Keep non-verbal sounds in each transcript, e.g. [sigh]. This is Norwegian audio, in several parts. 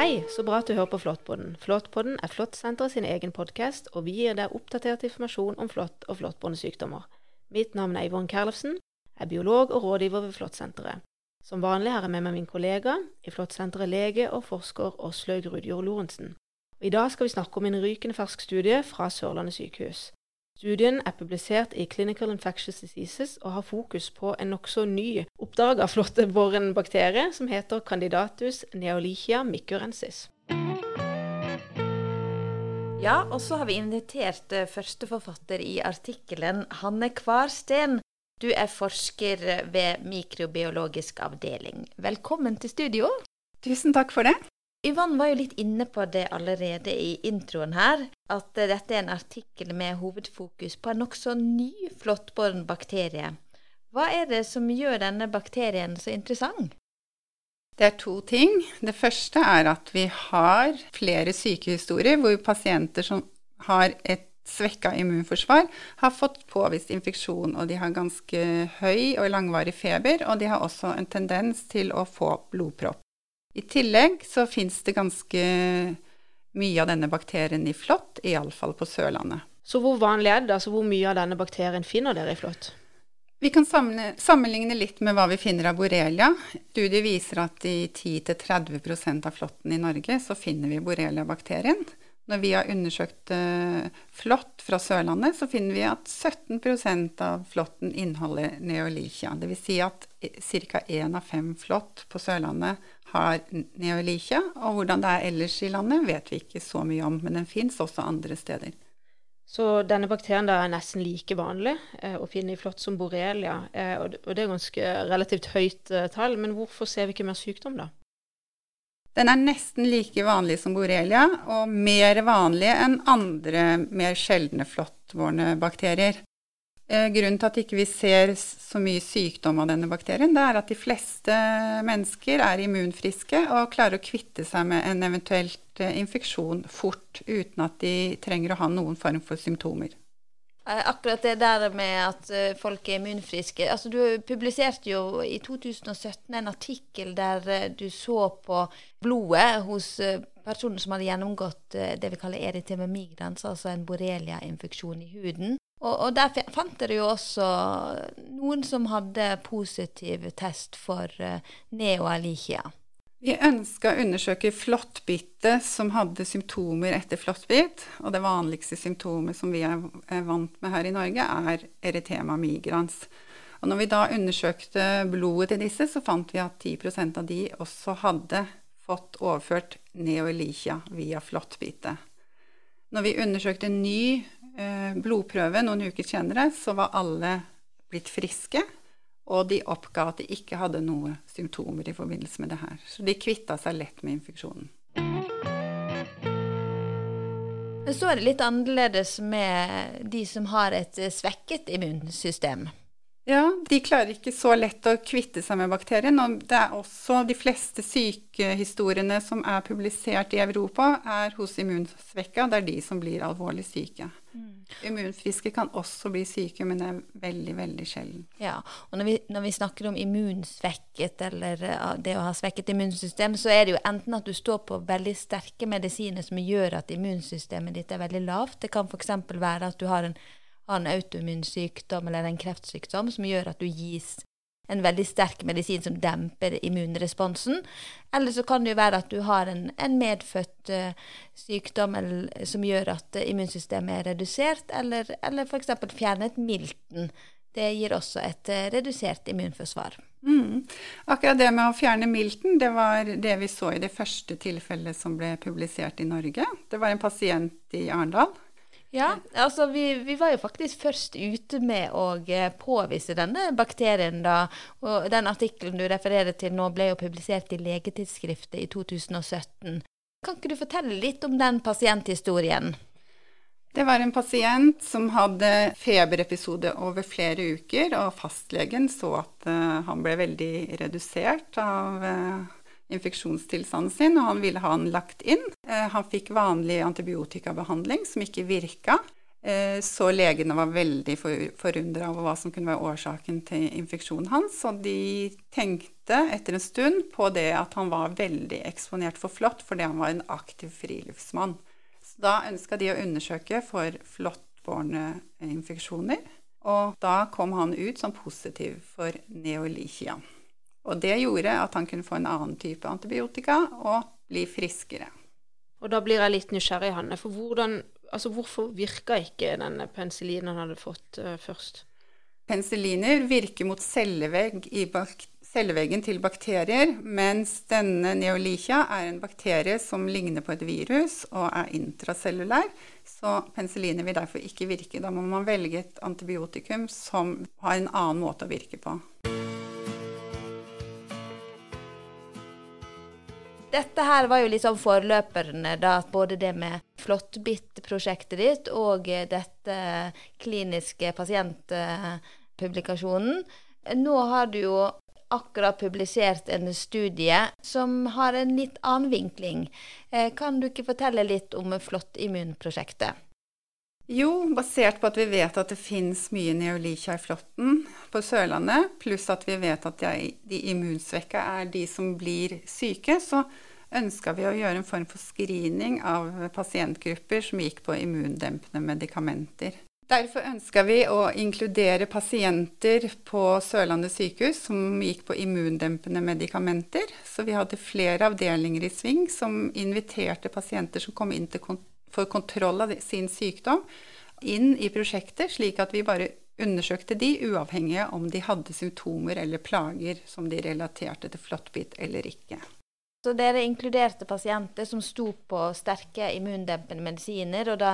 Hei, så bra at du hører på Flåttpodden. Flåttpodden er Flåttsenteret sin egen podkast, og vi gir deg oppdatert informasjon om flått og flåttbåndesykdommer. Mitt navn er Yvonne Kerlefsen, er biolog og rådgiver ved Flåttsenteret. Som vanlig har jeg med meg min kollega i Flåttsenteret, lege og forsker Åslaug Rudjord Lorentzen. I dag skal vi snakke om en rykende fersk studie fra Sørlandet sykehus. Studien er publisert i Clinical Infectious Diseases og har fokus på en nokså ny oppdaga flåttebåren [laughs] bakterie som heter Candidatus neolichia micurensis. Ja, og så har vi invitert eh, førsteforfatter i artikkelen, Hanne Kvarsten. Du er forsker ved mikrobiologisk avdeling. Velkommen til studio. Tusen takk for det. Yvonne var jo litt inne på det allerede i introen her, at dette er en artikkel med hovedfokus på en nokså ny flåttbåren bakterie. Hva er det som gjør denne bakterien så interessant? Det er to ting. Det første er at vi har flere sykehistorier hvor pasienter som har et svekka immunforsvar, har fått påvist infeksjon, og de har ganske høy og langvarig feber, og de har også en tendens til å få blodpropp. I tillegg så fins det ganske mye av denne bakterien i flått, iallfall på Sørlandet. Så hvor vanlig er det? Altså hvor mye av denne bakterien finner dere i flått? Vi kan sammenligne litt med hva vi finner av borrelia. Studiet viser at i 10-30% av flåtten i Norge så finner vi borrelia-bakterien. Når vi har undersøkt uh, flått fra Sørlandet, så finner vi at 17% av flåtten inneholder neolikia. Dvs. Si at ca. én av fem flått på Sørlandet har neolikia. Og hvordan det er ellers i landet, vet vi ikke så mye om, men den fins også andre steder. Så denne bakterien er nesten like vanlig eh, å finne i flått som borrelia. Eh, og, det er ganske relativt høyt eh, tall, men hvorfor ser vi ikke mer sykdom da? Den er nesten like vanlig som borrelia, og mer vanlig enn andre mer sjeldne flåttbårne bakterier. Eh, grunnen til at ikke vi ikke ser så mye sykdom av denne bakterien, det er at de fleste mennesker er immunfriske og klarer å kvitte seg med en eventuelt eh, infeksjon fort, uten at de trenger å ha noen form for symptomer. Eh, akkurat det der med at folk er immunfriske. Altså, du publiserte jo i 2017 en artikkel der du så på blodet hos personer som hadde gjennomgått det vi kaller eritema migrans, altså en borrelia-infeksjon i huden. Og, og, der fant dere jo også noen som hadde positiv test for neoalikia. Vi ønska å undersøke flåttbitte som hadde symptomer etter flåttbitt. Og det vanligste symptomet som vi er, vant med her i Norge, er eritema-migrans. Og når vi da undersøkte blodet til disse, så fant vi at 10% av de også hadde fått overført neoelikia via flåttbitte. Når vi undersøkte ny Eh, blodprøve noen uker senere, så var alle blitt friske. Og de oppga at de ikke hadde noen symptomer i forbindelse med det her. Så de kvitta seg lett med infeksjonen. Men så er det litt annerledes med de som har et svekket immunsystem. Ja, de klarer ikke så lett å kvitte seg med bakterien. Og det er også de fleste sykehistoriene som er publisert i Europa, er hos immunsvekka. Det er de som blir alvorlig syke. Mm. Immunfriske kan også bli syke, men det er veldig, veldig sjelden. Ja, og når vi, når vi, snakker om immunsvekket, eller det å ha svekket immunsystem, så er det jo enten at du står på veldig sterke medisiner som gjør at immunsystemet ditt er veldig lavt. Det kan f.eks. være at du har en, annen en autoimmun sykdom eller en kreftsykdom som gjør at du gis en veldig sterk medisin som demper immunresponsen. Eller så kan det jo være at du har en, en medfødt uh, sykdom eller, som gjør at uh, immunsystemet er redusert, eller, eller f.eks. fjernet milten. Det gir også et redusert immunforsvar. Mm. Akkurat det med å fjerne milten, det var det vi så i det første tilfellet som ble publisert i Norge. Det var en pasient i Arendal ja, altså vi, vi, var jo faktisk først ute med å eh, påvise denne bakterien da. Og den artikkelen du refererer til nå, ble jo publisert i Legetidsskriftet i 2017. Kan ikke du fortelle litt om den pasienthistorien? Det var en pasient som hadde feberepisode over flere uker, og fastlegen så at uh, han ble veldig redusert av infeksjonstilstanden sin, og han ville ha den lagt inn. Eh, han fikk vanlig antibiotikabehandling som ikke virka. Eh, så legene var veldig forundra over hva som kunne være årsaken til infeksjonen hans. Og de tenkte etter en stund på det at han var veldig eksponert for flått fordi han var en aktiv friluftsmann. Så da ønska de å undersøke for flåttbårne infeksjoner. Og da kom han ut som positiv for neolichia. Og det gjorde at han kunne få en annen type antibiotika og bli friskere. Og da blir jeg litt nysgjerrig, Hanne. For hvordan altså hvorfor virka ikke denne penicillinen han hadde fått uh, først? Penicilliner virker mot cellevegg celleveggen til bakterier, mens denne neolicia er en bakterie som ligner på et virus og er intracellulær. Så penicilliner vil derfor ikke virke. Da må man velge et antibiotikum som har en annen måte å virke på. Dette her var jo liksom forløperne, da. Både det med Flåttbitt-prosjektet ditt og dette kliniske pasientpublikasjonen. Nå har du jo akkurat publisert en studie som har en litt annen vinkling. Eh, kan du ikke fortelle litt om Flåttimmunprosjektet? Jo, basert på at vi vet at det finnes mye neolikia i flåtten på Sørlandet, pluss at vi vet at de, immunsvekka er de som blir syke, så ønska vi å gjøre en form for screening av pasientgrupper som gikk på immundempende medikamenter. Derfor ønska vi å inkludere pasienter på Sørlandet sykehus som gikk på immundempende medikamenter. Så vi hadde flere avdelinger i sving som inviterte pasienter som kom inn til for kontroll av sin sykdom inn i prosjektet, slik at vi bare undersøkte de, uavhengig av om de hadde symptomer eller plager som de relaterte til flåttbitt eller ikke. Så dere inkluderte pasienter som sto på sterke immundempende medisiner. Og da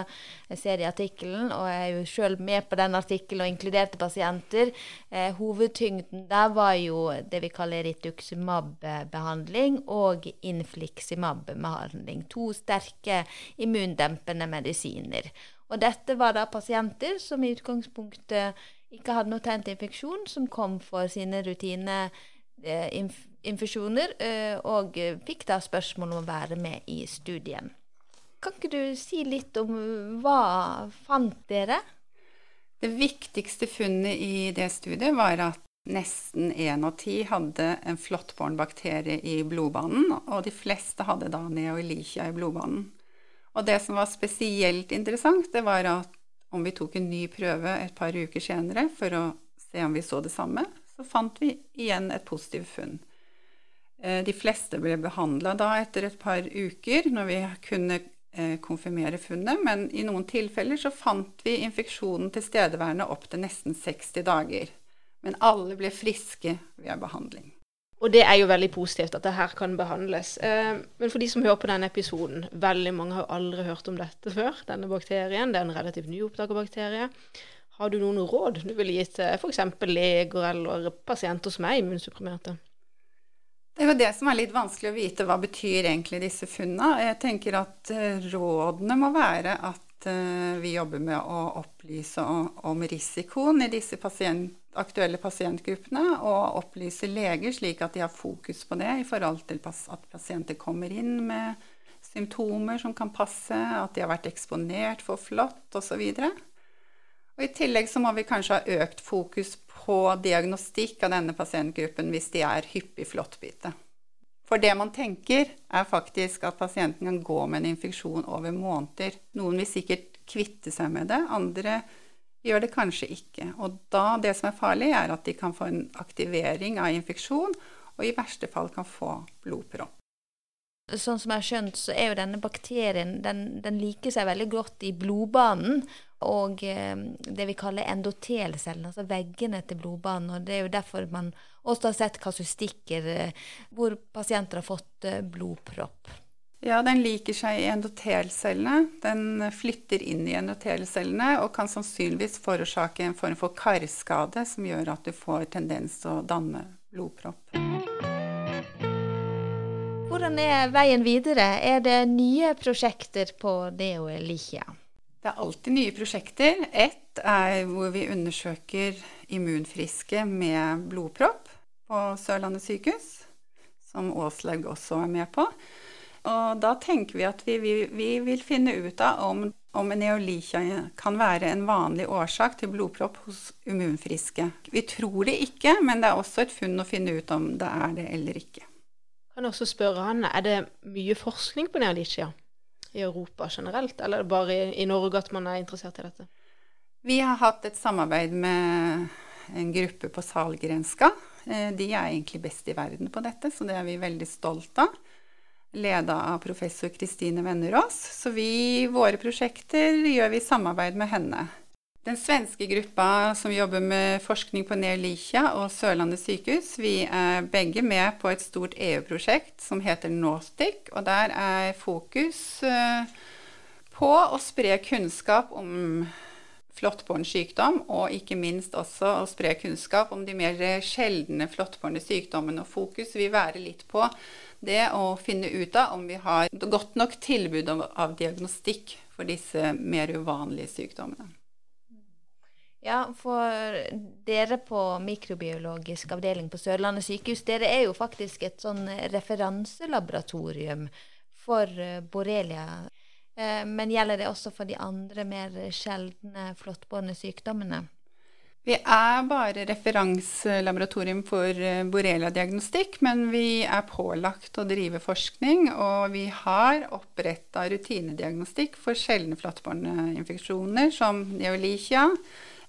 jeg ser i artikkelen, og jeg er jo sjøl med på den artikkelen og inkluderte pasienter, eh, hovedtyngden der var jo det vi kaller rituximab-behandling og infliximab-behandling. To sterke immundempende medisiner. Og dette var da pasienter som i utgangspunktet ikke hadde noe tegn til infeksjon, som kom for sine rutine eh, infusjoner, eh, og fikk da spørsmål om å være med i studien. Kan ikke du si litt om hva fant dere? Det viktigste funnet i det studiet var at nesten én av ti hadde en flåttbåren bakterie i blodbanen, og de fleste hadde da neoelicia i blodbanen. Og det som var spesielt interessant, det var at om vi tok en ny prøve et par uker senere for å se om vi så det samme, så fant vi igjen et positivt funn. Eh, de fleste ble behandla da etter et par uker, når vi kunne eh, konfirmere funnet, men i noen tilfeller så fant vi infeksjonen tilstedeværende opp til nesten 60 dager. Men alle ble friske ved behandling. Og det er jo veldig positivt at det her kan behandles. Eh, men for de som hører på denne episoden, veldig mange har aldri hørt om dette før, denne bakterien. Det er en relativt nyoppdaga bakterie. Har du noen råd du ville gitt f.eks. leger eller pasienter som er immunsupprimerte? Det er jo det som er litt vanskelig å vite. Hva betyr egentlig disse funnene? Jeg tenker at eh, rådene må være at eh, vi jobber med å opplyse om risikoen i disse pasient, aktuelle pasientgruppene, og opplyse leger slik at de har fokus på det i forhold til at pasienter kommer inn med symptomer som kan passe, at de har vært eksponert for flått osv. Og I tillegg så må vi kanskje ha økt fokus på diagnostikk av denne pasientgruppen hvis de er hyppig flåttbite. For det man tenker, er faktisk at pasienten kan gå med en infeksjon over måneder. Noen vil sikkert kvitte seg med det, andre gjør det kanskje ikke. Og da, det som er farlig, er at de kan få en aktivering av infeksjon, og i verste fall kan få blodpropp. Sånn som jeg har skjønt, så er jo denne bakterien den, den liker seg veldig godt i blodbanen og eh, det vi kaller endotelcellene, altså veggene til blodbanen. og Det er jo derfor man også har sett kasustikker eh, hvor pasienter har fått eh, blodpropp. Ja, den liker seg i endotelcellene. Den flytter inn i endotelcellene og kan sannsynligvis forårsake en form for karskade som gjør at du får tendens til å danne blodpropp. Hvordan er veien videre? Er det nye prosjekter på Neo Elikia? Det er alltid nye prosjekter. Ett er hvor vi undersøker immunfriske med blodpropp på Sørlandet sykehus, som Åslaug også er med på. Og da tenker vi at vi, vi, vi vil finne ut av om, om neolikia kan være en vanlig årsak til blodpropp hos immunfriske. Vi tror det ikke, men det er også et funn å finne ut om det er det eller ikke. Kan også spørre han, Er det mye forskning på neolikia i Europa generelt, eller er bare i, i Norge at man er interessert i dette? Vi har hatt et samarbeid med en gruppe på Salgrenska. Eh, de er egentlig best i verden på dette, så det er vi veldig stolt av leda av professor Kristine Vennerås. Så vi, våre prosjekter gjør vi i samarbeid med henne. Den svenske gruppa som jobber med forskning på Neolicia og Sørlandet sykehus, vi er begge med på et stort EU-prosjekt som heter Nordic, og der er fokus eh, på å spre kunnskap om flåttbåren sykdom, og ikke minst også å spre kunnskap om de mer sjeldne flåttbårne sykdommene. Og fokus vil være litt på det å finne ut av om vi har godt nok tilbud av diagnostikk for disse mer uvanlige sykdommene. Ja, for dere på mikrobiologisk avdeling på Sørlandet sykehus, dere er jo faktisk et sånn referanselaboratorium for eh, borrelia. Eh, men gjelder det også for de andre mer sjeldne flåttbårne sykdommene? Vi er bare referanselaboratorium for eh, borrelia-diagnostikk, men vi er pålagt å drive forskning, og vi har oppretta rutinediagnostikk for sjeldne flåttbårne infeksjoner som neolikia,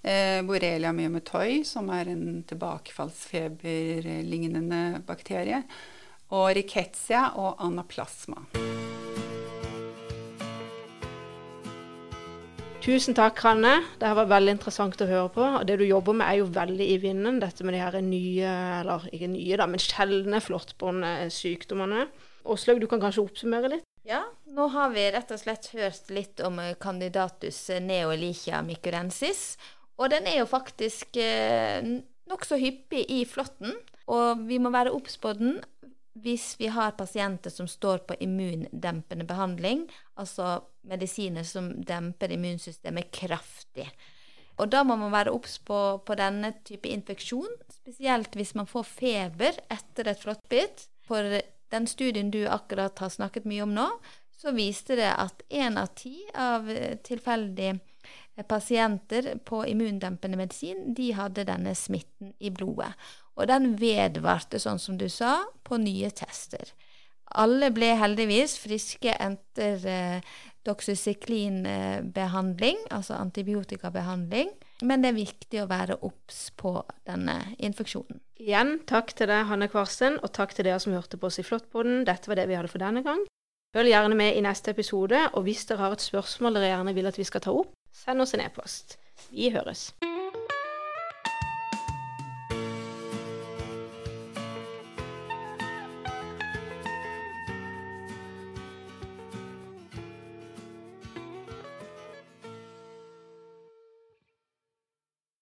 eh, borrelia myematoi, som er en tilbakefallsfeberlignende bakterie, og riketsia og anaplasma. Tusen takk, Hanne. Det var veldig interessant å høre på. Og det du jobber med, er jo veldig i vinden, dette med de her nye, eller ikke nye, da, men sjeldne flåttbåndsykdommene. Åslaug, du kan kanskje oppsummere litt? Ja, nå har vi rett og slett hørt litt om candidatus neolicia micorensis. Og den er jo faktisk eh, nokså hyppig i flåtten. Og vi må være obs på den hvis vi har pasienter som står på immundempende behandling, altså medisiner som demper immunsystemet kraftig. Og da må man være obs på, på, denne type infeksjon, spesielt hvis man får feber etter et flåttbitt. For den studien du akkurat har snakket mye om nå, så viste det at én av ti av tilfeldige pasienter på immundempende medisin, de hadde denne smitten i blodet. Og den vedvarte, sånn som du sa, på nye tester. Alle ble heldigvis friske etter eh, doxycyclinbehandling, altså antibiotikabehandling. Men det er viktig å være obs på denne infeksjonen. Igjen takk til deg, Hanne Kvarsten, og takk til dere som hørte på oss i Flåttpodden. Dette var det vi hadde for denne gang. Følg gjerne med i neste episode, og hvis dere har et spørsmål dere gjerne vil at vi skal ta opp, send oss en e-post. Vi høres.